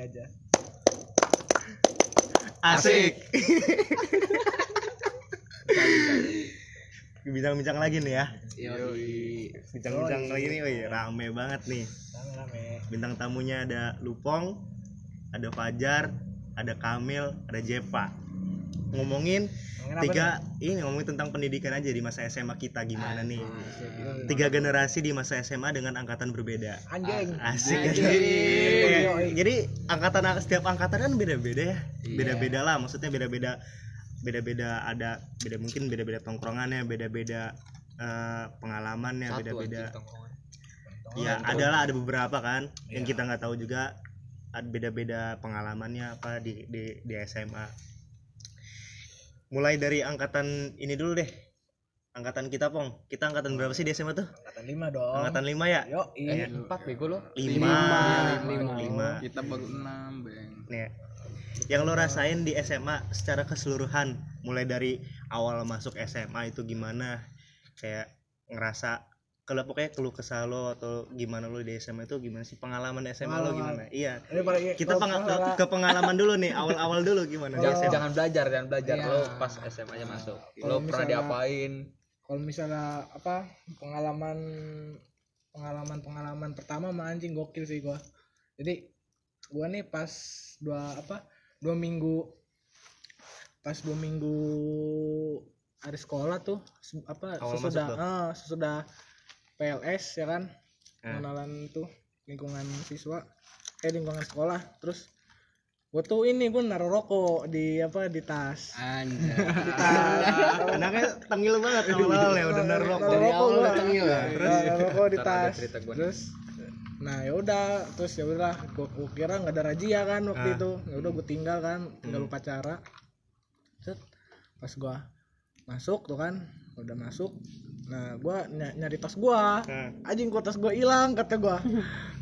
Aja Asik. Bincang-bincang lagi nih ya. Bincang-bincang lagi nih, wih, rame banget nih. Bintang tamunya ada Lupong, ada Fajar, ada Kamil, ada Jepa. Ngomongin apa tiga ini ngomongin tentang pendidikan aja di masa SMA kita gimana nih. Tiga generasi di masa SMA dengan angkatan berbeda. anjing Asik Anjing. Kayak- Jadi angkatan setiap angkatan kan beda-beda ya. Iya. Beda-beda lah maksudnya beda-beda beda-beda ada beda mungkin beda-beda tongkrongannya, beda-beda eh, pengalamannya, Satu beda-beda. anjing tongkrongan. Ya, adalah ada beberapa kan yang Iya. kita nggak tahu juga ada beda-beda pengalamannya apa di di di SMA. Mulai dari angkatan ini dulu deh. Angkatan kita, Pong. Kita angkatan berapa sih di SMA tuh? angkatan lima dong Angkatan 5 ya? yo iya Empat bego lo. Lima. Lima. Lima. Kita baru enam, Bang. Nih. Yang lo rasain di SMA secara keseluruhan, mulai dari awal masuk SMA itu gimana? Kayak ngerasa kalau pokoknya keluh kesah lo atau gimana lo di SMA itu gimana sih pengalaman SMA lo Pengalaman. gimana? Iya. ini paling Kita masalah- ke pengalaman dulu nih, awal-awal dulu gimana di Jangan, SMA? jangan belajar, jangan belajar. Iya. Lo pas SMA aja masuk. Kalau Lo pernah misalnya- diapain? kalau misalnya apa pengalaman pengalaman pengalaman pertama mah anjing gokil sih gua jadi gua nih pas dua apa dua minggu pas dua minggu hari sekolah tuh apa Awal sesudah eh, sesudah PLS ya kan Eh. pengenalan tuh lingkungan siswa eh lingkungan sekolah terus gua tuh ini gua naruh rokok di apa di tas Anjay. di tas Anaknya tengil banget awal-awal ya udah naruh rokok. Rokok awal udah tengil ya? Terus naruh rokok di tas. Terus nah ya udah terus ya udah gua, gua kira nggak ada razia kan waktu Ah. itu. Ya udah gua tinggal kan, tinggal Hmm. upacara. Set. Pas gua masuk tuh kan, udah masuk. Nah, gua ny- nyari tas gua. Nah, Anjing gua tas gua hilang kata gua.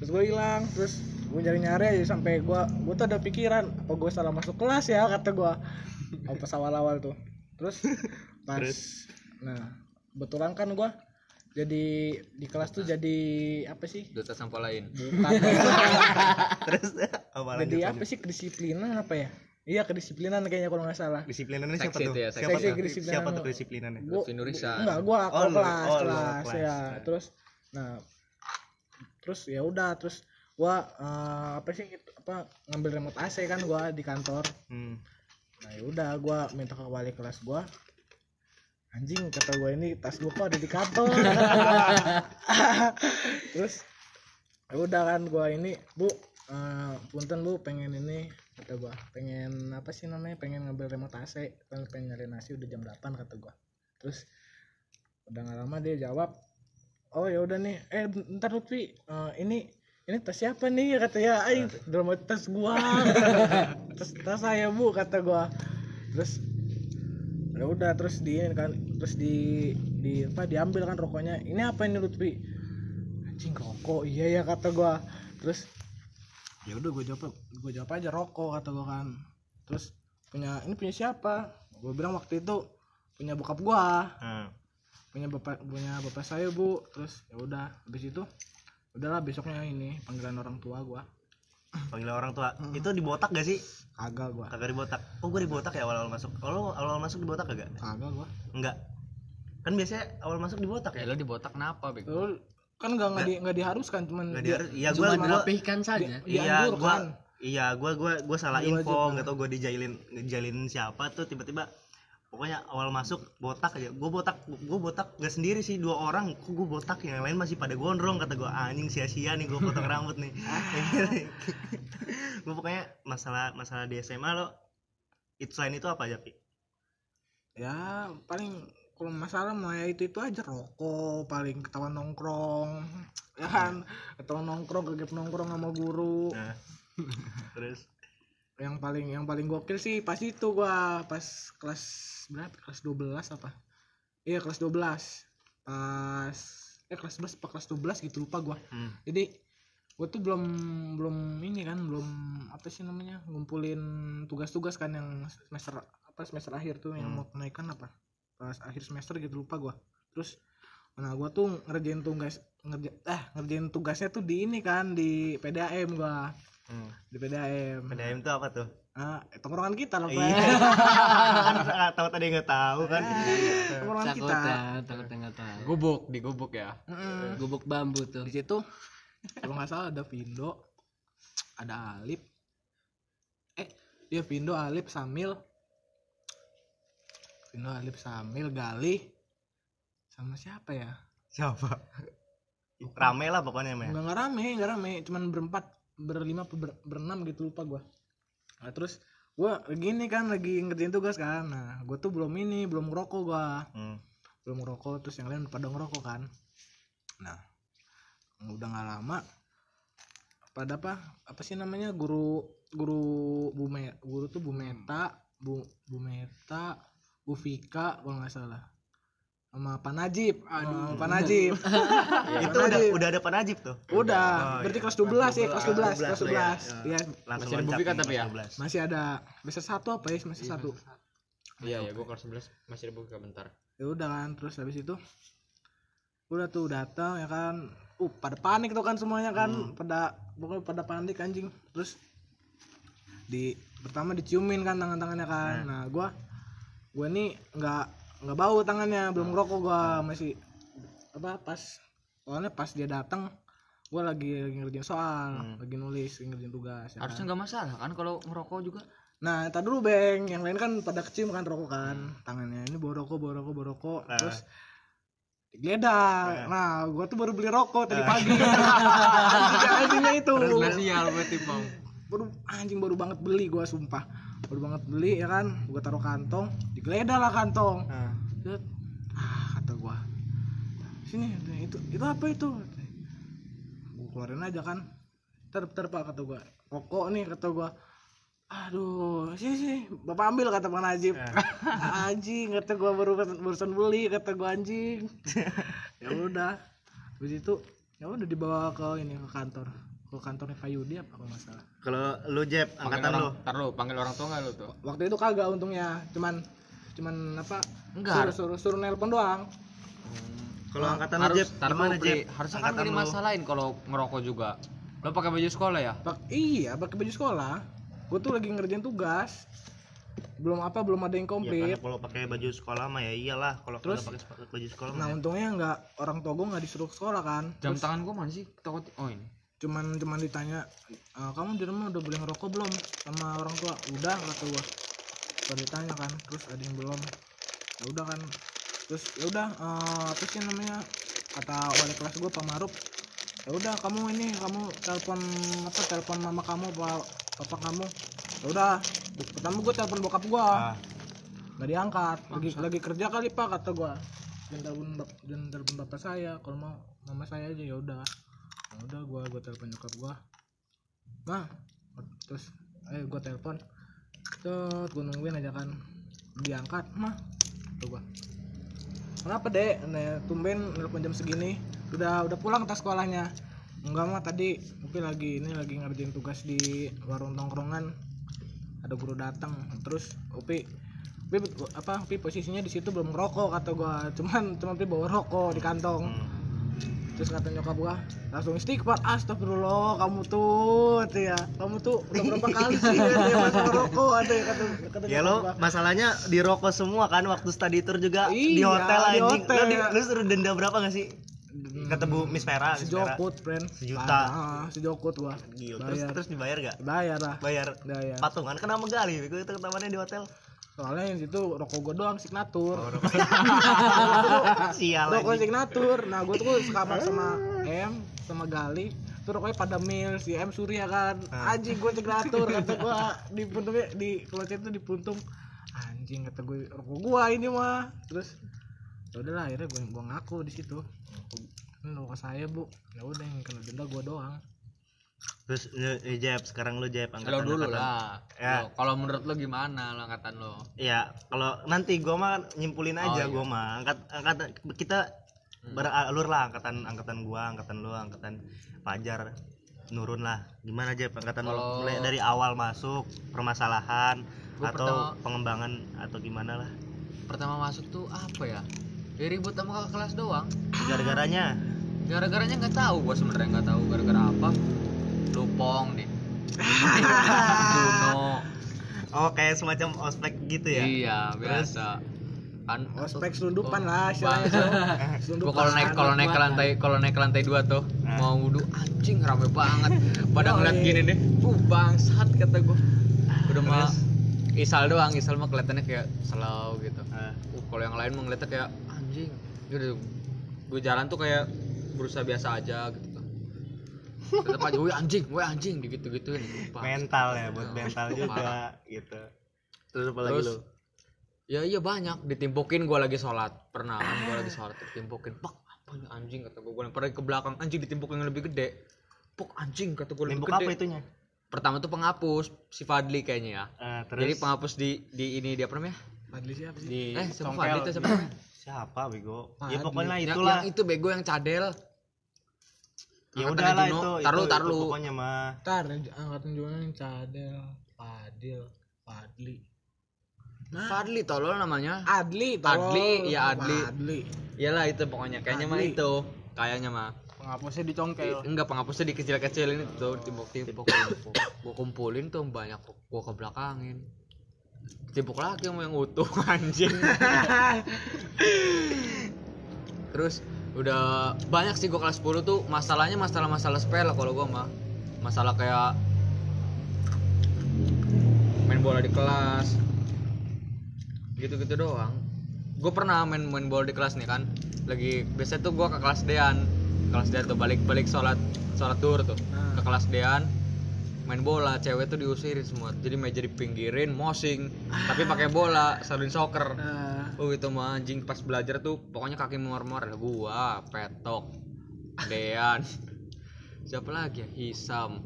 Terus gua hilang, terus gua nyari-nyari aja sampai gua gua tuh ada pikiran apa gua salah masuk kelas ya kata gua. Oh, pas awal-awal tuh. Terus pas Terus? nah, kebetulan kan gua jadi di kelas tuh jadi apa sih? Duta sampah lain. Bukan. terus apa jadi lanjut? apa sih kedisiplinan apa ya? Iya kedisiplinan kayaknya kalau nggak salah. Disiplinannya siapa tuh? ya, Siapa seksi. tuh? Kedisiplinan. Siapa tuh kedisiplinannya? Gua, Lutfi enggak, gua Oh, kalau lu- kelas, oh, kelas, kelas. ya. Nah. Terus nah terus ya udah terus gua eh, apa sih gitu, apa ngambil remote AC kan gua di kantor. Hmm. Nah, ya udah gua minta ke wali kelas gua. Anjing kata gua ini tas gua kok ada di kantor. terus ya udah kan gua ini, Bu, eh, punten Bu pengen ini kata gua pengen apa sih namanya? Pengen ngambil remote AC pengen, pengen nyari nasi udah jam 8 kata gua. Terus udah nggak lama dia jawab oh ya udah nih. Eh bentar Lutfi Eh, ini ini tas siapa nih? kata ya. Aing dalam tas gua. Tas tas saya bu kata gua. Terus ya udah terus di kan terus di di apa diambil kan rokoknya. Ini apa ini Lutfi? Anjing rokok. Iya ya kata gua. Terus ya udah gue jawab gue jawab aja rokok kata gua kan terus punya ini punya siapa gue bilang waktu itu punya bokap gua Nah, punya bapak punya bapak saya bu terus ya udah habis itu udahlah besoknya ini panggilan orang tua gua panggil orang tua. Itu dibotak gak sih? kagak gua Kagak dibotak. Oh, gue dibotak ya awal-awal masuk. Kalau awal masuk dibotak kagak? kagak gua Enggak. Kan biasanya awal masuk dibotak Ya ya? lo dibotak kenapa, bego? Kan nggak nggak di nggak diharuskan cuman dia- diharus. Iya, Cuma gua gua merapihkan saja. iya, dianjurkan. gua iya, gua gua gua salah info, enggak tau gua dijailin dijailin siapa tuh tiba-tiba pokoknya awal masuk botak aja gue botak gue botak gak sendiri sih dua orang kok gue botak yang lain masih pada gondrong kata gue anjing sia-sia nih gue potong rambut nih gue pokoknya masalah masalah di SMA lo itu selain itu apa aja pi ya paling kalau masalah mah ya itu itu aja rokok paling ketahuan nongkrong ya kan? Ketahuan nongkrong kegep nongkrong sama guru. Nah terus? Yang paling yang paling gokil sih pas itu gua pas kelas berapa? Kelas 12 apa? Iya kelas 12 pas eh kelas 11 apa kelas 12 gitu lupa gua. Hmm. jadi gua tuh belum belum ini kan belum apa sih namanya ngumpulin tugas-tugas kan yang semester apa semester akhir tuh yang Hmm. mau kenaikan apa pas akhir semester gitu lupa gua. Terus nah gua tuh ngerjain tugas ngerja ah ngerjain tugasnya tuh di ini kan di PDAM gua. Hmm. di PDAM PDAM itu apa tuh? Ah tongkrongan kita loh iya Pak. nggak tahu tadi nggak tahu kan? Tongkrongan kita. takutnya takutnya nggak tahu. Gubuk, di gubuk ya. Mm-mm. gubuk bambu tuh. Di situ kalau nggak salah ada Vindo ada Alip. Eh dia Vindo Alip Samil Vindo Alip Samil Gali sama siapa ya? Siapa? Rame lah pokoknya men nggak rame nggak rame. Cuman berempat berlima ber, berenam gitu lupa gua. Nah terus gua gini kan lagi ngerjain tugas kan. Nah gua tuh belum ini belum ngerokok gua. Hmm. belum ngerokok terus yang lain pada ngerokok kan. Nah udah nggak lama pada apa apa sih namanya guru guru bu Me- guru tuh bu Meta bu bu Vika kalau nggak salah. Sama Pak Najib. Aduh Pak Najib. Itu udah udah ada Pak Najib tuh. Udah. Oh, berarti iya. kelas 12 ya kelas 12 Kelas kelas 12 lah 12 ya langsung Masih ada Bufika nih, tapi ya? masih ada semester satu apa ya? Semester satu. Iya, iya, gua kelas 11 masih ada buka bentar. ya udah kan terus habis itu udah tuh datang ya kan. Uh pada panik tuh kan semuanya kan. Pada pokoknya pada panik anjing. Terus di pertama diciumin kan tangan-tangannya kan. Nah gua gua nih nggak nggak bau tangannya belum ngerokok gua masih apa pas soalnya pas dia datang gua lagi, lagi ngerjain soal lagi nulis lagi ngerjain tugas ya kan. Harusnya nggak masalah kan kalau ngerokok juga. Nah, tadi dulu Beng, yang lain kan pada kecium kan rokok kan tangannya. Ini bawa rokok, bawa rokok, bawa rokok. Terus digeledah. Nah, gua tuh baru beli rokok tadi pagi. Anjing- Anjingnya itu. sial berarti. Baru anjing baru banget beli gua sumpah. Baru banget beli ya kan. Gua taruh kantong, digeledah lah kantong. Nah. Ah, kata gua. Sini, itu itu apa itu? Gua keluarin aja kan. Ter, ter pak kata gua. Rokok nih kata gua. Aduh, sih sih, bapak ambil kata Bang Najib. anjing, kata gua baru barusan beli, kata gua anjing. ya udah, habis itu ya udah dibawa ke ini ke kantor, ke kantornya Pak Yudi apa kalau nggak salah. kalau lu Jeb Panggil angkatan orang, lu Ntar lu panggil orang tua nggak lu tuh? Waktu itu kagak untungnya, cuman cuman apa? Enggak. Suruh suruh, suruh nelpon doang. kalau angkatan lu harus Jeb tar gimana Jeb Pri. harusnya kan Angkatan gak lu. dimasalahin kalau ngerokok juga lo pakai baju sekolah ya Pak, iya, pakai baju sekolah. Gue tuh lagi ngerjain tugas. Belum apa, belum ada yang Ya, komplit. karena kalau pakai baju sekolah mah ya iyalah kalau Terus? pakai sepatu- baju sekolah Nah, ya. untungnya nggak orang tua gue nggak disuruh ke sekolah kan. jam tangan gua mana sih takut oh ini Cuman cuman ditanya, "E, kamu di rumah udah boleh ngerokok belum sama orang tua? Udah kata gue. Baru ditanya kan, terus ada yang belum. Ya udah kan. Terus ya udah eh, apa sih namanya? Kata wali kelas gue Pak Maruf. Ya udah kamu ini kamu telepon apa telepon mama kamu apa papa kamu. Ya udah. Pertama gue telepon bokap gue. Ah, nggak diangkat lagi lagi kerja kali pak kata gua jangan telepon jangan telepon bapak saya kalau mau mama saya aja ya udah ya udah gua gua telepon nyokap gua nah terus ayo gua telepon terus gua nungguin aja kan. Diangkat mah. Tuh gua. Kenapa dek? Nah, tumben nelpon jam segini. Udah udah pulang tas sekolahnya. Enggak mah tadi. Mungkin lagi ini lagi ngerjain tugas di warung tongkrongan. Ada guru datang terus Upi Upi apa Upi posisinya di situ belum ngerokok kata gua. Cuman cuman Upi bawa rokok di kantong. Hmm. Terus kata nyokap gua langsung istighfar astagfirullah kamu tuh ya kamu tuh udah berapa kali sih ya masuk ngerokok ada ya kata kata ya lo gua. masalahnya di rokok semua kan waktu study tour juga di Iya, hotel di hotel. Lu, di- lu suruh denda berapa gak sih? Kata Bu Miss Vera sejokut friend. Sejuta. ah, sejokut gua. Gila, terus bayar. terus dibayar gak bayar lah. Bayar. Bayar. Patungan kan sama gali itu temannya di hotel soalnya yang situ rokok gua doang signatur. Sial rokok anjing. signatur. Nah gue tuh sekamar sama M sama Gali. Tuh rokoknya pada mil si M Surya kan. Ah. anjing gue signatur kata gue di puntungnya di kelas itu di puntung anjing kata gue rokok gua ini mah. Terus ya udahlah akhirnya gue gua ngaku di situ. Ini rokok saya bu. Ya udah yang kena denda gue doang terus lu- lu Jeb sekarang lu Jeb lo angkatan dulu angkatan. lah. Ya. Lo- kalau menurut lo gimana lo angkatan lo? Ya kalau nanti gua mah nyimpulin aja Oh, iya. gua mah. Angkat angkatan kita beralur lah angkatan angkatan gua angkatan lu angkatan Fajar. Nurun lah. Gimana aja angkatan lu? Kalau- mulai dari awal masuk permasalahan Gua atau pertama- pengembangan atau gimana lah. Pertama masuk tuh apa ya? Ya ribut sama kelas doang. Gara-garanya? Gara-garanya nggak tahu gua sebenarnya nggak tahu gara-gara apa lupong nih Juno oh kayak semacam ospek gitu ya? Iya biasa. Kan ospek selundupan lah istilahnya gua kalau naik kalau naik ke lantai kalau naik ke lantai dua tuh Nah. mau wudhu anjing rame banget. Pada Oh, ngeliat gini deh. Uh bangsat kata gua. Udah mah Isal doang Isal mah kelihatannya kayak slow gitu. Ah. uh, kalau yang lain mah ngeliatnya kayak anjing. Gue jalan tuh kayak berusaha biasa aja gitu tetap aja woi anjing woi anjing gitu gituin mental ya buat mental juga gitu. Terus apa lagi lu? ya iya banyak. Ditimpukin gue lagi sholat. Pernah kan gue lagi sholat ditimpukin pak apa anjing kata gue gue lempar ke belakang. Anjing ditimpukin yang lebih gede. Pok anjing kata gue lebih gede apa itunya? Pertama tuh penghapus si Fadli kayaknya ya. Ah, terus? Jadi penghapus di di ini dia apa namanya? Fadli siapa sih? Di eh siapa. Fadli itu siapa? Siapa bego? Fadli. ya pokoknya yang, itulah. yang itu bego yang cadel ya udahlah Juno. itu Tar lu, itu- tar itu lu. pokoknya mah Ntar angkatan Juno yang Cadel, Fadil, Fadli. Nah, Fadli tolol namanya Adli, tolong. Adli, ya Adli. Adli. iyalah itu pokoknya kayaknya mah itu kayaknya mah Penghapusnya dicongkel. enggak penghapusnya dikecil-kecilin itu timbuk-timbuk gua kumpulin tuh banyak gua ke belakangin timbuk lagi yang utuh anjing terus udah banyak sih gua kelas 10 tuh masalahnya masalah-masalah sepele kalau gua mah. Masalah kayak main bola di kelas gitu-gitu doang. Gue pernah main main bola di kelas nih kan. Lagi biasa tuh gue ke kelas Dean. Kelas Dean tuh balik balik sholat sholat duhur tuh. Nah. ke kelas Dean main bola cewek tuh diusirin semua. Jadi meja dipinggirin mosing. Tapi pakai bola salin soccer. Nah, oh itu mah anjing pas belajar tuh pokoknya kaki mor-mor ada gua petok Dean. Siapa lagi ya? Hisam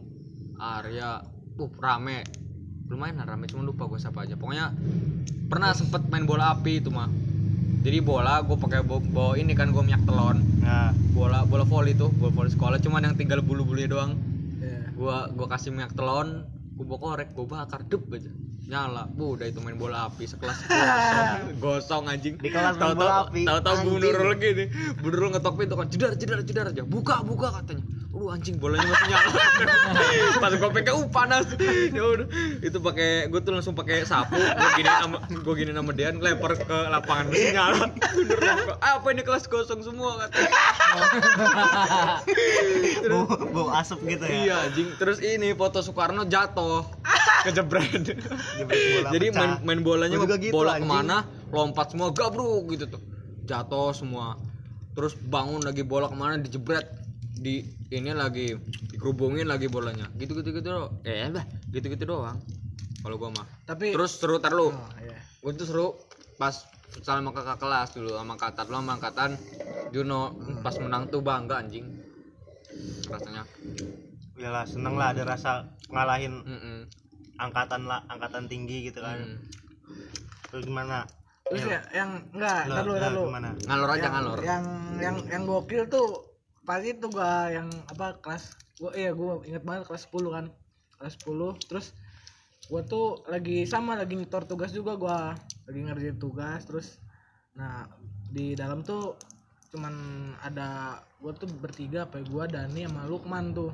Arya. Uh rame. Lumayan lah rame cuma lupa gue siapa aja. Pokoknya pernah sempet main bola api itu mah jadi bola gue pakai bawa, ini kan gue minyak telon. Nah. Bola bola volley tuh bola volley sekolah. Cuman yang tinggal bulu-bulunya doang. Ya. gua gua kasih minyak telon gua bawa korek gua bakar dep aja nyala. Bu udah itu main bola api sekelas gosong gosong anjing. Di kelas main Tahu-tahu- bola api, tahu-tahu bu anjing. Nurul gini bu Nurul ngetok pintu kan. Jedar jedar jedar aja. Buka buka katanya. Aduh anjing bolanya masih nyala. Pas gua pegang uh panas. Ya udah. Itu pakai gua tuh langsung pakai sapu. Gua gini sama gua gini sama Dian lempar ke lapangan. Masih nyala. "Ah, apa ini kelas kosong semua katanya. Bau, bau asap gitu ya? Iya anjing. Terus ini foto Soekarno jatuh. Kejebret. Bola Jadi pecah. main main bolanya Gua juga gitu, bola anjing. ke mana lompat semua gabruk gitu tuh. Jatuh semua. Terus bangun lagi bola ke mana dijebret di ini lagi dikerubungin lagi bolanya. Gitu gitu gitu doang. Eh bah, gitu gitu doang. Kalau gua mah. Tapi Terus seru tar lu. oh, iya. Gua tuh seru pas sama kakak kelas dulu sama angkatan lo sama angkatan Juno pas menang tuh bangga anjing rasanya Iyalah seneng lah ada rasa ngalahin Mm-mm. Angkatan lah angkatan tinggi gitu kan Mm. terus gimana Terus ya yang enggak, ntar lu, ntar lu. ngalor aja Yang- ngalor Yang yang yang gokil tuh pasti tuh gua yang apa kelas gua iya gua inget banget kelas 10 kan. Kelas 10 terus gua tuh lagi sama lagi nyetor tugas juga gua lagi ngerjain tugas terus nah di dalam tuh cuman ada gua tuh bertiga apa ya, gua Dani sama Lukman tuh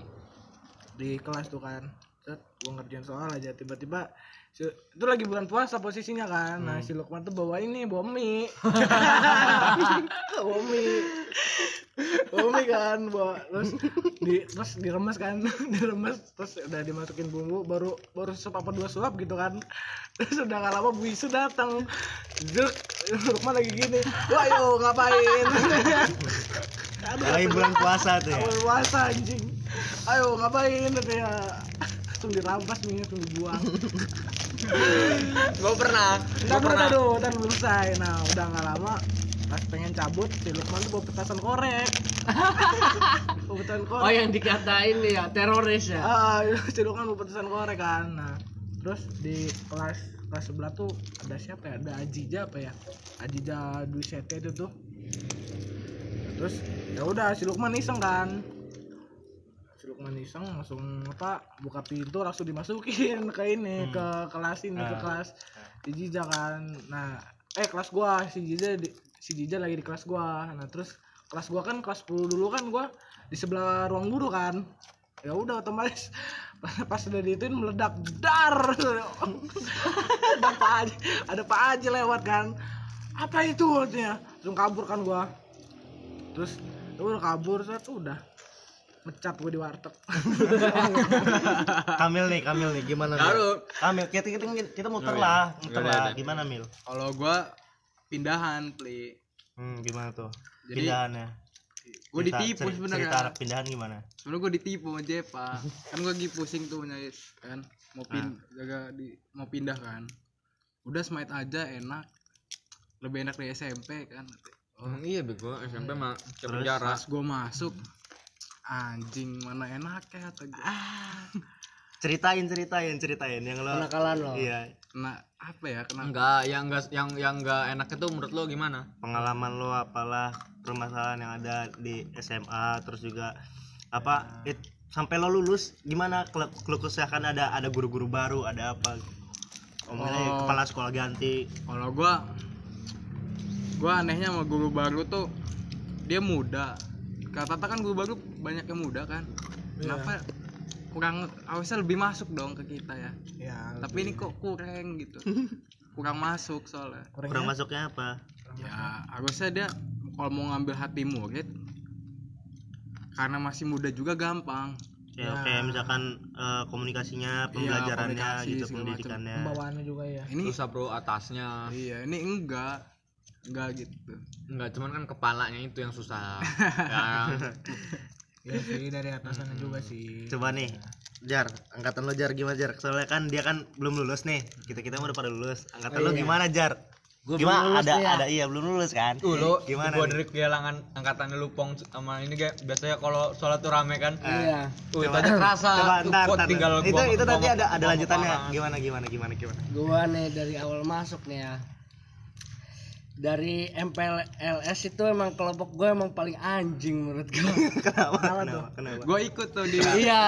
di kelas tuh kan Set, gua ngerjain soal aja. Tiba-tiba si- itu lagi bulan puasa posisinya kan. Nah si Lukman tuh bawa ini bawa mie. Bawa mie. Bawa mie kan bawa. Terus di terus diremes kan diremes. Terus udah dimasukin bumbu baru baru sup apa dua suap gitu kan. Terus udah gak lama Bu Isu datang. Zuk, Lukman lagi gini. Wah yo ngapain? Aduh, lagi bulan puasa tuh ya? Awal puasa anjing. Ayo ngapain? Katanya langsung dirampas mie langsung dibuang gue pernah gue pernah ntar belum selesai. Nah, udah nggak lama, pas pengen cabut, si Lukman tuh bawa petasan korek. bawa petasan korek. Oh yang dikatain nih ya teroris ya. Ah, si Lukman bawa petasan korek kan. Nah, terus di kelas kelas sebelah tuh ada siapa ya? Ada Ajija apa ya? Ajija Dwi Sete itu tuh. Terus ya udah si Lukman iseng kan. Iseng langsung apa buka pintu langsung dimasukin ke ini ke kelas ini ke Ah. kelas si Jija kan. Nah, eh kelas gua si Jija di, si Jija lagi di kelas gua. Nah, terus kelas gua kan kelas 10 dulu kan gua di sebelah ruang guru kan. ya udah otomatis pas udah diituin meledak dar ada pak aja ada pak aja lewat kan apa itu katanya langsung kabur kan gua terus udah kabur terus udah mecat gua di warteg Kamil nih Kamil nih gimana Mil? Lalu Kamil kita kita kita muter Oh, iya. lah muter lah gimana Mil Kalau gua pindahan, Pli. hmm, gimana tuh Jadi, pindahannya Gue ditipu sebenarnya. cerita pindahan gimana Sebenarnya gue ditipu sama Jepa. kan gue lagi pusing tuh nyais kan mau pin jaga di mau pindah kan. Udah smite aja enak. Lebih enak di SMP kan. Oh, iya bego SMP mah Terus? penjara. Pas gue masuk anjing mana enak ya kata gue. ceritain ceritain ceritain yang lo Kenakalan lo. iya Kena apa ya? Kena Enggak, yang enggak yang yang enggak enak itu menurut lo gimana? pengalaman lo apalah permasalahan yang ada di SMA terus juga apa it- sampai lo lulus gimana kalau kalau kesehatan ada ada guru-guru baru ada apa Omongnya Oh. kepala sekolah ganti kalau gua gua anehnya sama guru baru tuh dia muda kata kan guru baru banyak yang muda kan. Kenapa kurang harusnya lebih masuk dong ke kita ya? Ya tapi ini kok kurang gitu. Kurang masuk soalnya. Kurang masuknya apa? Ya harusnya dia kalau mau ngambil hati murid karena masih muda juga gampang. Ya kayak misalkan eh, komunikasinya pembelajarannya Iya, komunikasi, gitu pendidikannya. Pembawaannya juga ya? Ini Susah bro atasnya. iya ini enggak enggak gitu Enggak, cuman kan kepalanya itu yang susah. ya. ya sih dari atasannya juga sih coba nih Jar, angkatan lo Jar gimana Jar? Soalnya kan dia kan belum lulus nih. Kita kita udah pada lulus. Angkatan lo gimana Jar? Gua gimana? belum lulus ada ya. ada iya belum lulus kan? Tuh lo gimana? Gua dari kehilangan angkatan lu pong sama ini kayak biasanya kalau sholat tuh rame kan. Iya. Tuh itu aja kerasa. Coba Tuh, ntar, kok ntar, tinggal itu gua- itu nanti ada ada lanjutannya. Gimana gimana gimana gimana Gua nih dari awal masuk nih ya. Dari MPLS itu emang kelompok gue emang paling anjing menurut gue. kenapa? Kenapa? Kenapa? gue ikut tuh di iya.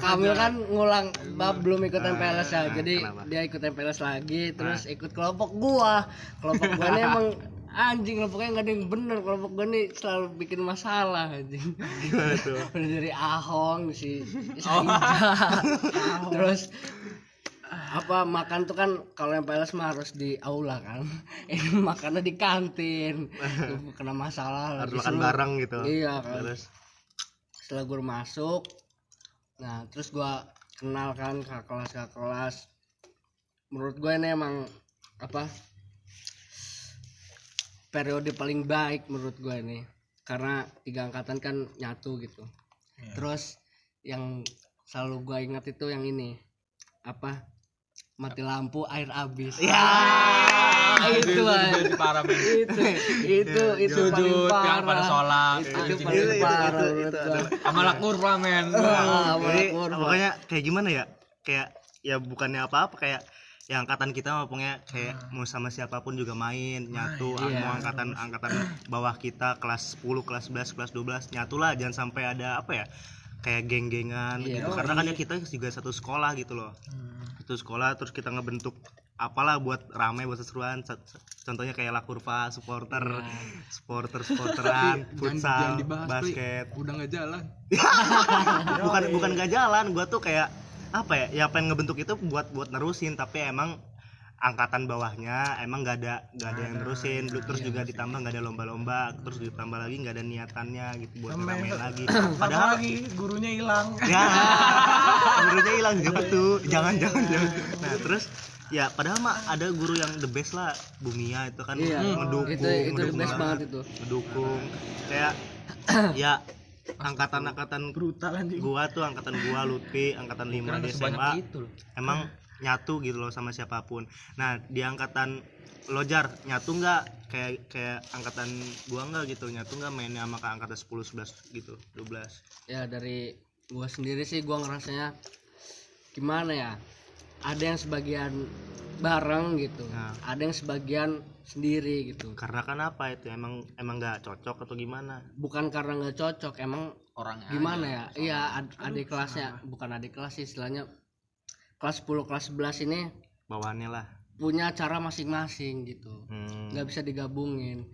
Kamil kan ngulang bab belum ikut MPLS ya. ah, Jadi kenapa? dia ikut MPLS lagi terus ikut kelompok gua. Kelompok gua nih emang anjing kelompoknya nggak ada yang bener kelompok gua nih selalu bikin masalah anjing Gimana tuh? Dari Ahong si si Oh. Terus apa makan tuh kan kalau yang PLS mah harus di aula kan. Ini makannya di kantin. Tuh, kena masalah Harus lagi makan seru. bareng gitu. iya kan. Terus? Setelah gue masuk nah terus gua kenal kan ke kelas ke kelas. Menurut gue ini emang apa periode paling baik menurut gue ini. Karena tiga angkatan kan nyatu gitu. Terus yang selalu gue ingat itu yang ini. Apa mati lampu air habis ya itu aja Itu parah men. itu itu itu Sujud yang pada parah sholat. itu Anjing. paling itu, parah itu, itu lakur lah men. Ah, pokoknya kayak gimana ya? Kayak ya bukannya apa-apa kayak ya angkatan kita mah pokoknya kayak mau sama siapa pun juga main nyatu iya. mau angkatan angkatan bawah kita kelas 10 kelas 11 kelas 12 nyatu lah jangan sampai ada apa ya kayak geng-gengan Iya. gitu. karena kan ya kita juga satu sekolah gitu loh. Satu sekolah terus kita ngebentuk apalah buat rame buat c- contohnya kayak La Kurva supporter supporter supporteran futsal jangan basket. Udah nggak jalan. Bukan bukan gak jalan. Gua tuh kayak apa ya ya pengen ngebentuk itu buat buat nerusin. Tapi emang angkatan bawahnya emang gak ada gak ada yang nerusin Lu- terus juga ditambah gak ada lomba-lomba terus ditambah lagi gak ada niatannya gitu buat Sampai- ngeramein lagi. padahal lagi gurunya hilang. Ya gurunya hilang juga tuh? jangan jangan jangan. Nah terus ya padahal mah ada guru yang the best lah Bumia itu kan Iya. mendukung itu itu the mendukung best banget itu. Mendukung kayak ya angkatan-angkatan brutal anjing. gua tuh angkatan gua Lutfi angkatan 5 Kira di SMA itu loh. emang nyatu gitu loh sama siapa pun. Nah di angkatan lojar nyatu nggak? Kayak kayak angkatan gua nggak gitu nyatu nggak mainnya sama ke angkatan 10 11 gitu 12 ya dari gua sendiri sih gua ngerasanya gimana ya? Ada yang sebagian bareng gitu Nah. ada yang sebagian sendiri gitu. Karena kan apa itu? Emang emang nggak cocok atau gimana? Bukan karena nggak cocok emang Orangnya. gimana ya? Iya ad- adik kelasnya bukan adik kelas sih istilahnya kelas 10 kelas 11 ini bawaannya lah. punya cara masing-masing gitu. Hmm. nggak bisa digabungin.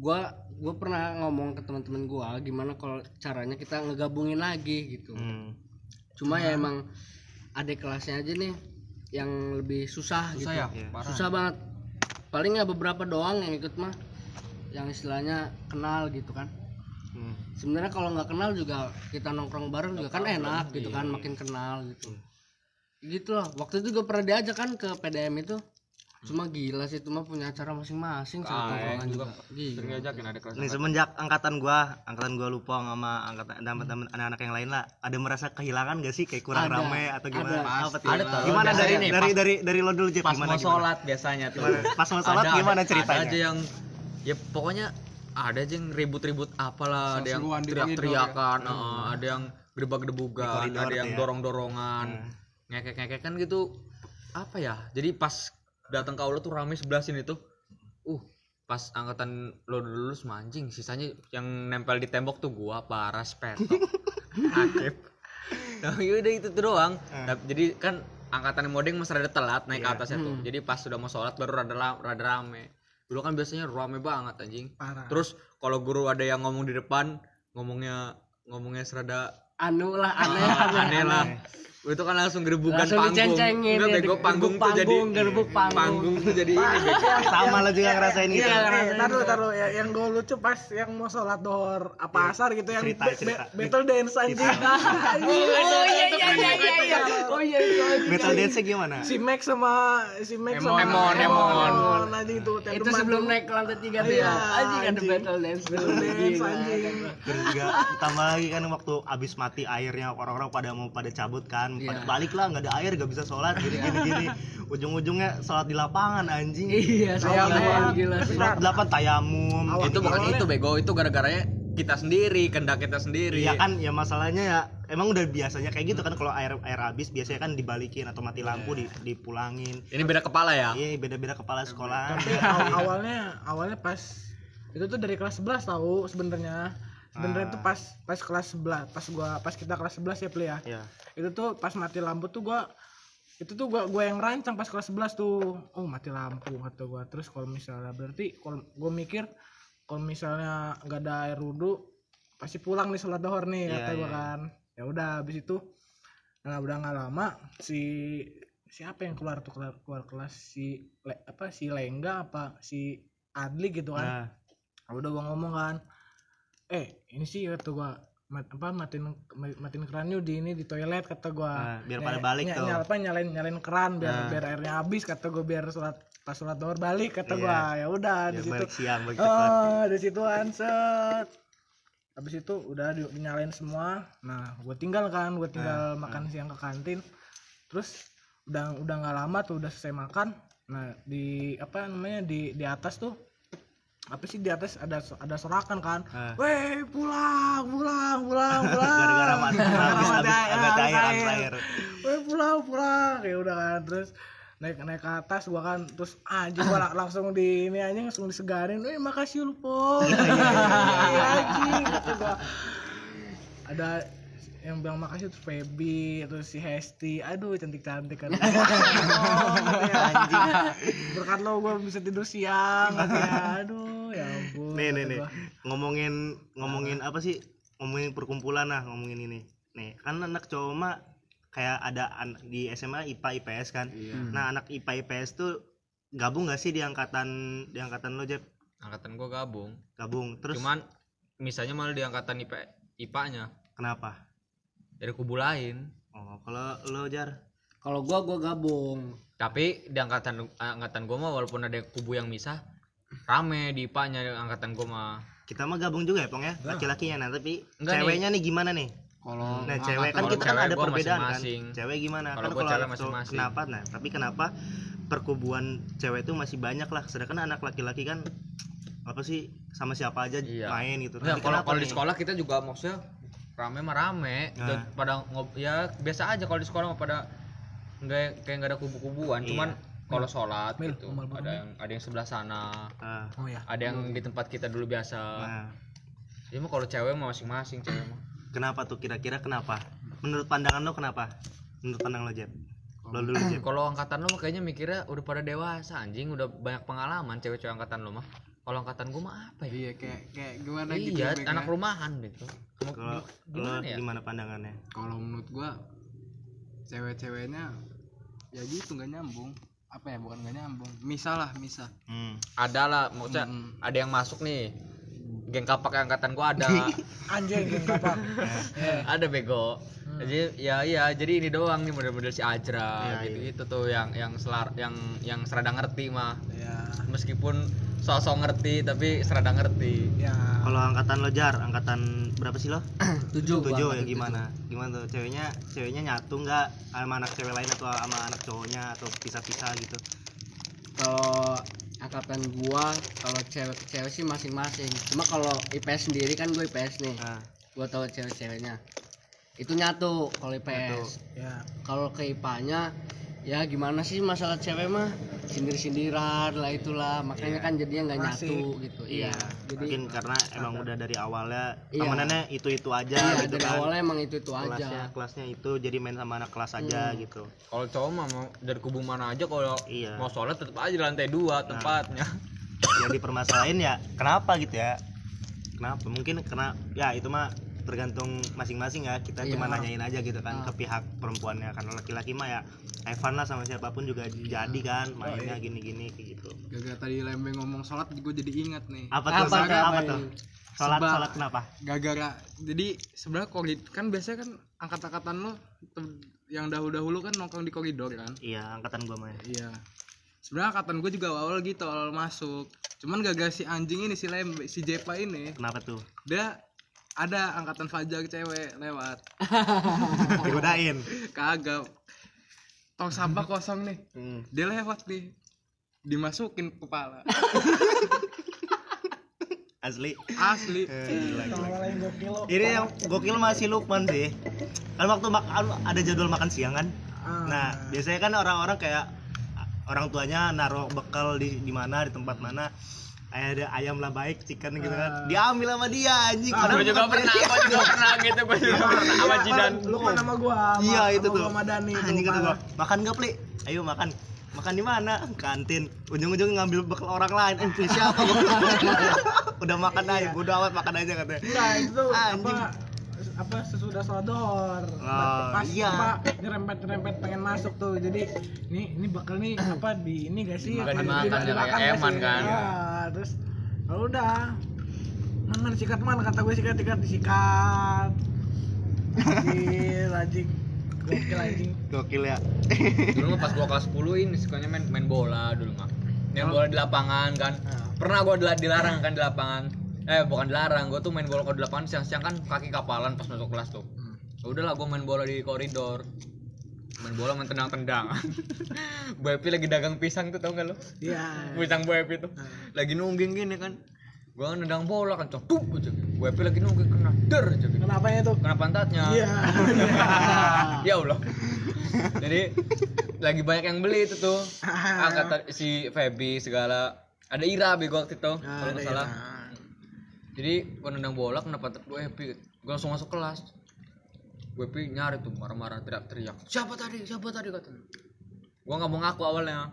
Gua gua pernah ngomong ke teman-teman gua gimana kalau caranya kita ngegabungin lagi gitu. Hmm. cuma ya emang adik kelasnya aja nih yang lebih susah, gitu. susah ya? Iya. parah. Susah banget. Paling ya beberapa doang yang ikut mah yang istilahnya kenal gitu kan. Hmm. sebenarnya kalau nggak kenal juga kita nongkrong bareng juga kan enak gitu kan makin kenal gitu gitu loh waktu itu gue pernah diajak kan ke PDM itu cuma gila sih itu mah punya acara masing-masing sih Ah, tongkrongan juga juga sering diajakin ada kelas Nih semenjak angkatan gua, angkatan gua lupa sama angkatan teman-teman anak-anak yang lain lah, ada merasa kehilangan gak sih kayak kurang Ada, rame atau gimana? ada. Apa tuh? Ada tuh. Gimana Biasanya dari nih, dari pas- dari dari lo dulu Jep, pas gimana mau gimana? sholat biasanya tuh Gimana? Pas mau sholat Ada- gimana ada- ceritanya? ada aja yang ya pokoknya ada aja yang ribut-ribut apalah ada yang teriak-teriakan heeh, ada yang koridor ada yang ya. Dorong-dorongan ngekek-ngekek kan gitu apa ya? Jadi pas datang ke aula tuh rame sebelah sini tuh. Uh pas angkatan lo dulu lulus mancing sisanya yang nempel di tembok tuh gua paras petok. Akib nah yaudah itu tuh doang. Nah, jadi kan angkatan modeng masih rada telat naik ke atasnya tuh. Jadi pas sudah mau sholat baru rada, rada rame. Dulu kan biasanya rame banget anjing. Parah. Terus kalau guru ada yang ngomong di depan ngomongnya ngomongnya serada anu lah aneh ah, aneh, aneh lah itu kan langsung gerebukan langsung panggung dicencengin Enggak, ya, bego di- panggung tuh jadi panggung, gerbuk panggung. panggung tuh jadi ini. Sama lo juga ngerasain gitu. Iya, eh, taruh taruh ya, yang gue lucu pas yang mau sholat dohor apa asar gitu yang Cerita, cerita. be- battle dance anjing. oh iya iya iya iya iya oh iya iya Battle dance gimana? si Max sama si Max sama Emon, Emon. Anjing tuh itu sebelum naik ke lantai tiga tuh Iya, ya anjing ada battle dance tuh Battle dance Gila. anjing. Terus juga tambah lagi kan waktu abis mati airnya orang-orang pada mau pada cabut kan, pada Iya. balik lah nggak ada air gak bisa sholat gini gini gini. Ujung-ujungnya sholat di lapangan anjing. iya saya Tayamum. gila sih Sholat delapan tayamum. Awal- itu bukan itu bego itu gara-garanya kita sendiri kendak kita sendiri Iya kan ya masalahnya ya emang udah biasanya kayak gitu kan kalau air air habis biasanya kan dibalikin atau mati lampu di, dipulangin. ini beda kepala ya Iya beda-beda kepala sekolah. Tapi aw- awalnya awalnya pas itu tuh dari kelas 11 tahu sebenarnya. Sebenarnya Ah. tuh pas pas kelas 11, pas gua pas kita kelas 11 ya, Pli ya. Ya. Itu tuh pas mati lampu tuh gua itu tuh gua gua yang rancang pas kelas 11 tuh. Oh, mati lampu kata gua. Terus kalau misalnya berarti kalau gua mikir kalau misalnya nggak ada air wudhu pasti pulang nih sholat dohor nih Iya, kata gua iya. kan. Ya udah habis itu nah udah nggak lama si siapa yang keluar tuh keluar, keluar kelas si Le- apa si Lengga apa si Adli gitu kan Nah, udah gua ngomong kan eh ini sih kata gua mat, apa matiin ma- matiin kerannya di ini di toilet kata gua. Nah, biar pada balik ny- tuh. apa, nyalain nyalain keran biar Nah. biar airnya habis kata gua biar sholat pas sholat dohor balik kata Iya. gua. Ya udah di situ. siang balik oh di situ set habis itu udah di- dinyalain semua. Nah gue tinggal kan gue tinggal makan siang ke kantin. Terus udah udah nggak lama tuh udah selesai makan. Nah di apa namanya di di atas tuh apa sih di atas ada ada sorakan kan. Ah. weh pulang pulang pulang pulang. Gara-gara mati habis habis air. weh pulang pulang. Ya udah kan terus naik naik ke atas gua kan terus anjing gua lang- langsung di ini aja langsung disegarin. Eh makasih lu po. Iya, anjing kata gua. Ada yang bilang makasih tuh Feby atau si Hesti. Aduh cantik cantik kan anjing. Berkat lo gua bisa tidur siang katanya aduh ya ampun Nih nih nih. ngomongin ngomongin apa sih? Ngomongin perkumpulan lah ngomongin ini. Nih kan anak cowok mah kayak ada an- di SMA IPA IPS kan. Nah anak IPA IPS tuh gabung gak sih di angkatan di angkatan lo Jeb? angkatan gua gabung. Gabung terus? Cuman misalnya malah di angkatan IP IPA-nya kenapa? dari kubu lain. Oh kalau lo Jar? Kalau gua gua gabung. Tapi di angkatan angkatan gua mah walaupun ada kubu yang misah rame di IPA-nya angkatan gua mah kita mah gabung juga ya Pong ya laki-lakinya nah tapi Enggak nih. ceweknya nih gimana nih? kalau Nah cewek kan kalau kita kan ada perbedaan masing-masing. kan. Cewek gimana? Kalau kan cowok masing-masing. kenapa? Nah tapi kenapa perkubuan cewek itu masih banyak lah. Sedangkan anak laki-laki kan apa sih sama siapa aja Iya. main gitu. Nah, kalau kalau di nih? sekolah kita juga maksudnya rame mah rame Nah. Dan pada ngob ya biasa aja kalau di sekolah mah pada nggak kayak nggak ada kubu-kubuan Iya. cuman kalau sholat Mil, gitu umal ada yang ada yang sebelah sana. Ah, oh ya ada yang di tempat kita dulu biasa. Nah, ya mah kalau cewek mah masing-masing cewek mah. Kenapa tuh? Kira-kira kenapa? Menurut pandangan lo kenapa? Menurut pandang lo Jeb? Lo dulu Jeb. kalau angkatan lo mah kayaknya mikirnya udah pada dewasa anjing. Udah banyak pengalaman cewek-cewek angkatan lo mah. Kalau angkatan gue mah apa ya? Iya kayak kayak gimana gitu iya anak ya. rumahan gitu Mau kalau gimana ya? gimana pandangannya? Kalau menurut gua cewek-ceweknya ya gitu nggak nyambung apa ya bukan nggak nyambung. Misal lah misal. Hmm. ada lah maksudnya Mm-mm. ada yang masuk nih. Geng kapak yang angkatan gua ada. Anjing geng kapak. Ada bego jadi ya iya jadi ini doang nih model-model si Ajra Iya, gitu gitu tuh yang yang selar yang yang serada ngerti mah. Ya meskipun sosok ngerti tapi serada ngerti. Ya kalau angkatan lo jar angkatan berapa sih lo? Tujuh gua tujuh ya gimana? gimana tuh ceweknya ceweknya nyatu nggak? Sama anak cewek lain atau sama anak cowoknya atau pisah-pisah gitu? Kalau angkatan gua kalau cewek cewek sih masing-masing. Cuma kalau IPS sendiri kan gue IPS nih. Nah gua tahu cewek-ceweknya itu nyatu kalau IPS ya. Kalau ke IPA-nya ya gimana sih masalah cewek mah? Sindir-sindiran lah itulah. Makanya Iya. kan jadinya nggak Masih. nyatu gitu. Iya. Jadi mungkin karena emang udah dari awalnya Iya. temenannya itu itu aja iya gitu dari kan. awalnya emang itu itu kelasnya aja kelasnya itu jadi main sama anak kelas aja gitu. Kalau cowok mah mau dari kubu mana aja kalau Iya. mau sholat tetap aja di lantai dua tempatnya. Yang dipermasalahin ya kenapa gitu ya? Kenapa? Mungkin kena ya itu mah tergantung masing-masing ya. Kita Iya. cuma nanyain aja gitu kan Ah. ke pihak perempuannya. Karena laki-laki mah ya Evan lah sama siapa pun juga jadi kan mainnya gini-gini kayak gitu. Gara tadi lembeng ngomong sholat gue jadi ingat nih. Apa tuh? Apa apa apa tuh? Sholat Sebab- sholat kenapa? gara-gara jadi sebenarnya korid kan biasanya kan angkat-angkatan lo yang dahulu-dahulu kan nongkrong di koridor kan? Iya angkatan gua mah ya. iya. Sebenarnya angkatan gue juga awal gitu awal masuk. Cuman gara-gara si anjing ini si lembe si Jepa ini kenapa tuh? dia ada angkatan fajar cewek lewat. Digodain. Kagak. Tong sampah kosong nih. Hmm. dia lewat nih. Dimasukin kepala. Asli. Asli. Eh, gila, ini yang gokil masih Lukman sih. Kan waktu makan ada jadwal makan siang kan? Ah. nah biasanya kan orang-orang kayak orang tuanya naruh bekal di di mana di tempat mana ada ayam lah baik chicken gitu kan. Diambil sama dia anjing. Ah, Padahal gue juga pernah dia. gue juga pernah gitu gue juga pernah sama Jidan. lu kan sama gua sama- iya itu tuh gua sama Dani anjing kata gua. Parah. makan gak pli? Ayo makan. Makan di mana? Kantin. Ujung-ujung ngambil bekal orang lain. Eh punya siapa? Gua udah makan aja udah amat makan aja katanya. Enggak itu tuh Anjing. apa sesudah dohor Oh, pas iya. apa nyerempet nyerempet pengen masuk tuh. Jadi ini ini bakal nih apa di ini gak sih? Dimakan, Apa, dimakan, di- dimakan kayak gak eman sih? kan. Ya, terus ya udah mana sikat mana kata gue sikat sikat disikat. Anjing anjing. Gokil anjing. Gokil ya. Dulu mah pas gua kelas 10 ini sukanya main main bola dulu mah. Main bola di lapangan kan. Pernah gua dila- dilarang kan di lapangan. Eh bukan dilarang gua tuh main bola kalau di lapangan siang-siang kan kaki kapalan pas masuk kelas tuh. Ya udahlah gua main bola di koridor main bola main tendang-tendangan Bu Epi lagi dagang pisang tuh tau gak lo? Iya. Pisang Bu Epi tuh. Lagi nungging gini kan. Gua nendang bola kan coduk aja. Bu Epi lagi nungging kena der aja gitu. kenapa ya tuh? Kena pantatnya. Iya. Ya Allah. Jadi lagi banyak yang beli itu tuh. Ah. angkat si Feby segala. Ada Ira bego waktu itu Ah, kalau nggak salah. Jadi gua nendang bola kena pantat gue Happy gua langsung masuk kelas gue Happy nyari tuh marah-marah teriak-teriak. Siapa tadi? Siapa tadi katanya? Gua nggak mau ngaku awalnya.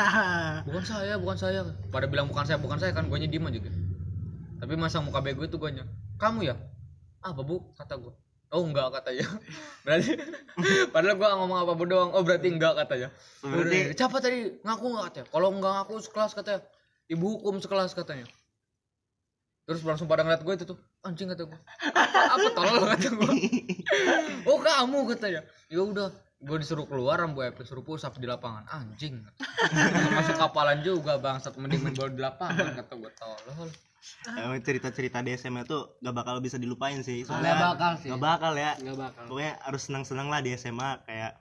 Bukan saya bukan saya. Pada bilang bukan saya bukan saya kan gue diem aja gitu. Tapi masa muka bego itu gue kamu ya? Apa bu? kata gue oh enggak katanya berarti padahal gue ngomong apa bu doang. Oh berarti enggak katanya Berarti- siapa tadi? Ngaku enggak katanya kalau enggak ngaku sekelas katanya ibu hukum sekelas katanya terus langsung pada ngeliat gue itu tuh anjing kata gue apa tolol kata gue oh kamu katanya ya udah gue disuruh keluar rambu Epi suruh push up di lapangan. Anjing. Masuk kapalan juga bangsat mending main bola di lapangan kata gue tolol. Emang cerita-cerita di SMA tuh gak bakal bisa dilupain sih. Nggak soalnya bakal sih. gak bakal ya. Nggak bakal. Pokoknya harus senang-senang lah di SMA kayak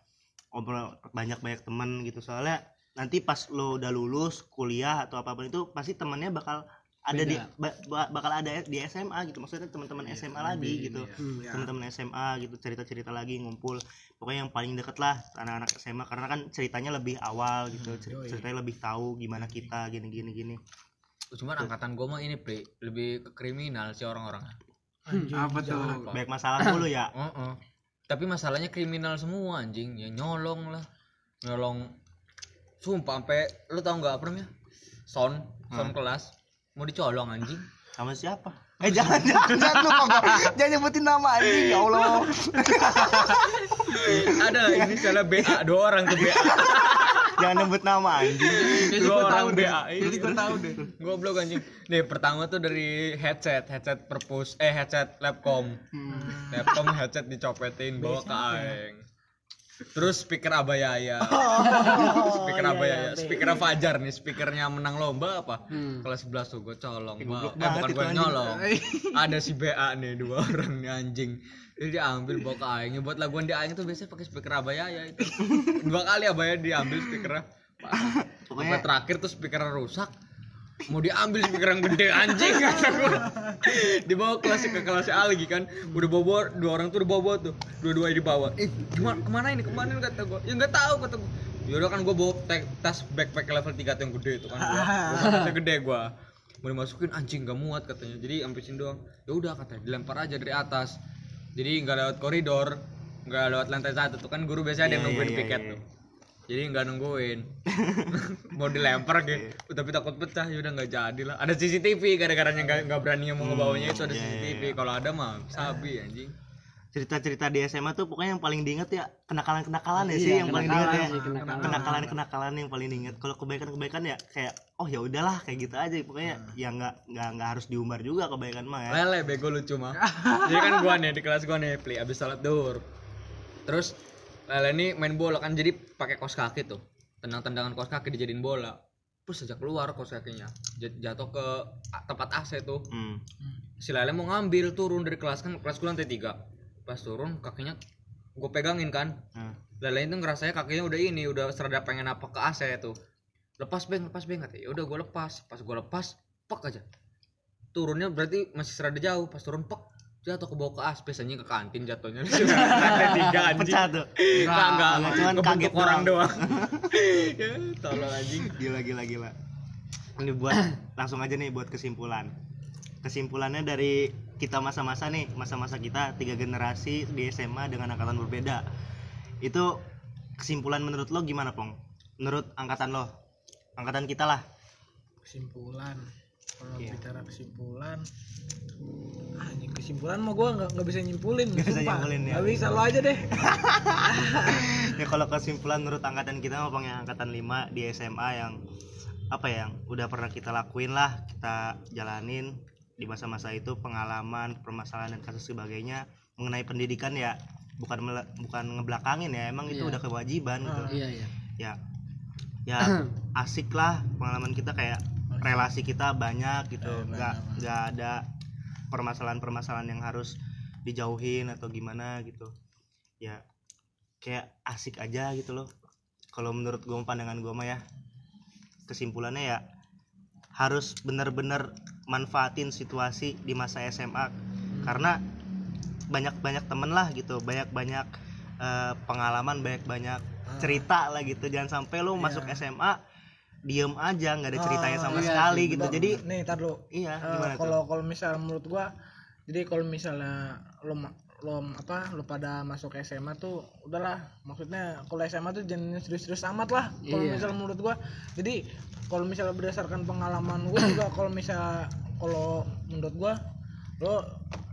ngobrol banyak-banyak teman gitu. Soalnya nanti pas lo udah lulus kuliah atau apa pun itu pasti temennya bakal ada di ba- ba- bakal ada di SMA gitu maksudnya teman-teman SMA lagi gitu. Hmm, ya. teman-teman SMA gitu cerita-cerita lagi ngumpul. Pokoknya yang paling deket lah anak-anak SMA karena kan ceritanya lebih awal gitu cer- ceritanya lebih tahu gimana kita gini gini. Gini cuman angkatan gue mah ini Pri, lebih ke kriminal sih orang-orang. Apa tuh? banyak masalah dulu ya. Heeh. tapi masalahnya kriminal semua anjing. Ya nyolong lah. Nyolong. Sumpah sampai lu tau nggak apa namanya? Son son kelas mau dicolong anjing? Sama siapa? Eh jangan jangan jangan lupa jangan nyebutin nama anjing ya Allah. Ada ini salah BA dua orang tuh BA jangan nyebut nama anjing. Dua orang BA jadi gue tahu deh. Goblok anjing. Nih pertama tuh dari headset headset perpus eh headset lapcom. Lapcom headset dicopetin bawa ke aing terus speaker abayaya speaker abayaya speaker Fajar nih speakernya menang lomba apa? Kelas 11 tuh gue colong eh bukan gue nyolong. Ada si BA nih dua orang nih anjing. Jadi diambil bawa ke aing. Buat laguan di aing tuh biasanya pakai speaker abayaya itu. Dua kali abaya diambil speakernya. Pokoknya- terakhir tuh speakernya rusak mau diambil speaker yang gede anjing kata dibawa kelas ke kelas Algi kan. Udah bawa dua orang tuh udah bawa tuh. Dua-duanya dibawa. Eh gimana ke mana ini? Ke mana ini kata gua. Ya nggak tahu kata gua. Yaudah kan gua bawa tas backpack level 3 tuh yang gede itu kan tasnya gede gua. Mau dimasukin anjing gak muat katanya. Jadi sampai sini doang. Ya udah katanya dilempar aja dari atas. Jadi nggak lewat koridor nggak lewat lantai satu tuh kan. Guru biasanya ada yang Iya, nungguin iya, piket iya. tuh jadi nggak nungguin. Mau dilempar gitu tapi takut pecah. Ya udah nggak jadi lah. Ada CCTV gara-garanya nggak nggak berani mau ngebawanya itu ada iya, iya, CCTV kalau ada mah sabi anjing. Cerita-cerita di SMA tuh pokoknya yang paling diinget ya kenakalan-kenakalan ya sih Iya, yang paling diinget ya. kenakalan-kenakalan yang paling diinget. Kalau kebaikan-kebaikan ya kayak oh ya udahlah kayak gitu aja. Pokoknya ya nggak nggak nggak harus diumbar juga kebaikan mah ya. Lele bego lucu mah. Jadi kan gua nih di kelas gua nih pli abis salat duhur. Terus lele ini main bola kan jadi pakai kos kaki tuh. Tendang-tendangan kos kaki dijadiin bola. Terus sejak keluar kos kakinya Jat- jatuh ke tempat AC tuh. Hmm. si Lele mau ngambil turun dari kelas kan kelas gue lantai tiga. Pas turun kakinya gue pegangin kan. Nah. Lele itu ngerasanya kakinya udah ini udah serada pengen apa ke AC tuh. Lepas beng lepas beng katanya. Udah gue lepas. Pas gue lepas pek aja. Turunnya berarti masih serada jauh. Pas turun pek jatuh ke bawah ke aspes anjing ke kantin jatuhnya. Lantai tiga anjing. Pecah tuh. Enggak enggak Enggak, cuman kaget orang doang. doang. Ya tolong anjing. Gila gila gila. Ini buat langsung aja nih buat kesimpulan. Kesimpulannya dari kita masa-masa nih masa-masa kita tiga generasi di SMA dengan angkatan berbeda. Itu kesimpulan menurut lo gimana pong? Menurut angkatan lo? Angkatan kita lah. Kesimpulan kalau Iya. bicara kesimpulan ah, kesimpulan mah gua nggak nggak bisa nyimpulin Nggak bisa nyimpulin ya. Bisa lo aja deh. Ya kalau kesimpulan menurut angkatan kita mah pong yang angkatan 5 di SMA yang apa ya yang udah pernah kita lakuin lah kita jalanin di masa-masa itu pengalaman permasalahan dan kasus sebagainya mengenai pendidikan ya. Bukan bukan ngebelakangin ya. Emang itu Iya. udah kewajiban gitu. Iya iya. Ya. Ya asik lah pengalaman kita kayak relasi kita banyak gitu. Eh, nggak banyak. nggak ada permasalahan-permasalahan yang harus dijauhin atau gimana gitu. Ya kayak asik aja gitu loh. Kalau menurut gue pandangan gue mah ya kesimpulannya ya harus benar-benar manfaatin situasi di masa SMA karena banyak-banyak temen lah gitu banyak-banyak eh, pengalaman banyak-banyak cerita lah gitu. Jangan sampai lo masuk SMA diem aja nggak ada ceritanya Ah, sama iya sekali sih, gitu. jadi nih tar dulu. Iya gimana tuh? kalau kalau misal menurut gua jadi kalau misalnya lo lo apa lo pada masuk SMA tuh udahlah. Maksudnya kalau SMA tuh jangan serius-serius amat lah kalau Iya. misal menurut gua. Jadi kalau misalnya berdasarkan pengalaman gua juga kalau misal kalau menurut gua lo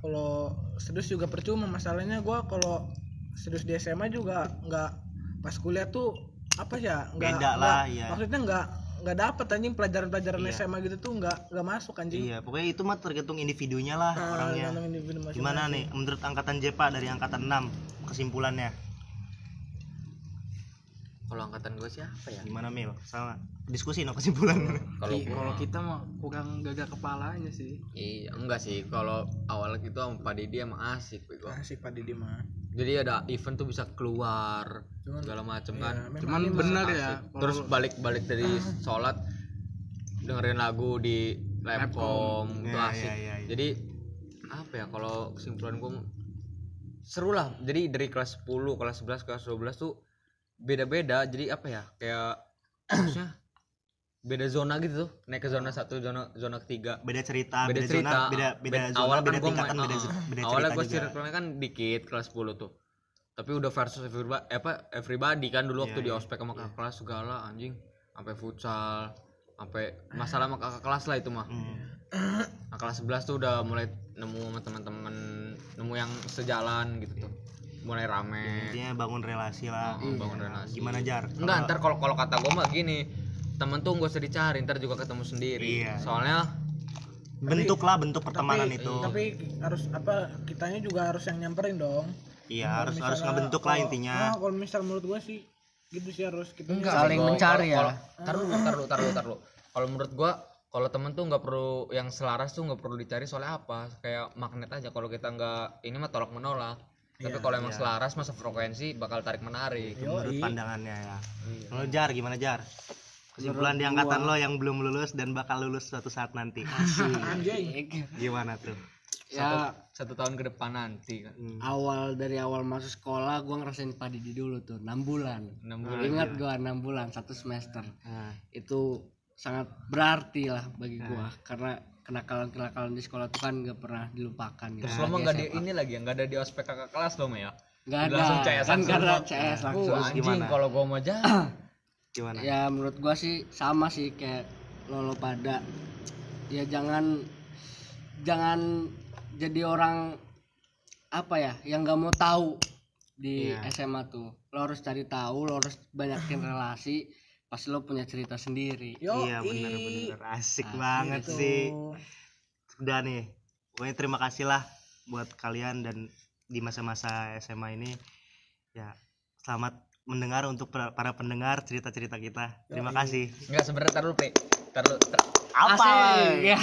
kalau serius juga percuma. Masalahnya gua kalau serius di SMA juga nggak pas kuliah tuh apa ya nggak Beda nggak- lah, iya. maksudnya nggak nggak dapet anjing pelajaran-pelajaran Iya. SMA gitu tuh nggak nggak masuk anjing. Iya pokoknya itu mah tergantung individunya lah Ah, orangnya. individu gimana nih menurut angkatan Jepa dari angkatan 6 kesimpulannya? Kalau angkatan gue siapa ya? Gimana Mil? Sama. Diskusi no kesimpulan. Kalau gua kalau kita mah kurang gagah kepalanya sih. Iya, enggak sih. Kalau awalnya gitu sama Pak Didi emang asik bego. asik Pak Didi mah Jadi ada event tuh bisa keluar Cuman- segala macem Iya, kan. cuman bener Asik. ya Terus balik-balik dari sholat dengerin lagu di lapcom itu Iya, asik. iya, iya, iya. Jadi apa ya kalau kesimpulan gue seru lah. Jadi dari kelas 10, kelas 11, kelas 12 tuh beda-beda. Jadi apa ya? Kayak maksudnya beda zona gitu tuh. Naik ke zona satu, zona zona ketiga. Beda cerita beda, beda, cerita. zona beda beda Beda- zona awal beda kan gua tingkatan main- beda, uh, beda awalnya gue circle-nya kan dikit kelas 10 tuh. Tapi udah versus everybody, apa everybody kan dulu waktu Iya, di iya. ospek sama kakak kelas segala anjing. Sampai futsal sampai masalah sama kakak kelas lah itu mah. Hmm. nah, kelas 11 tuh udah mulai nemu sama teman-teman nemu yang sejalan gitu tuh. Mulai rame. Intinya bangun relasi lah. Oh, bangun relasi. Gimana jar? Enggak ntar kalau kalau kata gue mah gini temen tuh gak usah dicari ntar juga ketemu sendiri. Iya. soalnya bentuk lah bentuk pertemanan tapi, itu. Tapi harus apa kitanya juga harus yang nyamperin dong. Iya harus Misalnya harus ngebentuk lah intinya. Nah, kalau misal menurut gua sih gitu sih harus kita Saling Gua- mencari ya. kalau- taruh taruh taruh taruh kalau menurut gua kalau temen tuh nggak perlu yang selaras tuh nggak perlu dicari soalnya apa? Kayak magnet aja. Kalau kita nggak ini mah tolak menolak. Tapi Iya, kalau emang selaras masa frekuensi bakal tarik menarik. Menurut pandangannya ya. Iya. kalau jar gimana jar kesimpulan di angkatan lo yang belum lulus dan bakal lulus suatu saat nanti. Anjing. Gimana tuh? Ya. Satu tahun ke depan nanti. Kan awal dari awal masuk sekolah gua ngerasain padidi dulu tuh enam bulan. Enam bulan ingat gua enam bulan satu semester. Nah, itu sangat berarti lah bagi gua karena kenakalan kenakalan di sekolah tuh kan nggak pernah dilupakan gitu. terus lo mah nggak di ini lagi ya nggak ada di ospek kakak kelas lo mah ya? Nggak ada. Langsung CS kan langsung. lo. CS Uh, langsung. Anjing gimana? kalau gua mau jalan gimana? Ya menurut gua sih sama sih kayak lo lo pada. Ya jangan jangan jadi orang apa ya yang nggak mau tahu di Iya. SMA tuh. Lo harus cari tahu lo harus banyakin relasi pas lo punya cerita sendiri. Yo, iya bener-bener. Asik Asik banget itu. sih. Udah nih pokoknya terima kasih lah buat kalian dan di masa-masa SMA ini. Ya selamat mendengar untuk para pendengar cerita-cerita kita. Terima kasih. Nggak sebenarnya taruh pe. Taruh apa? Asik, ya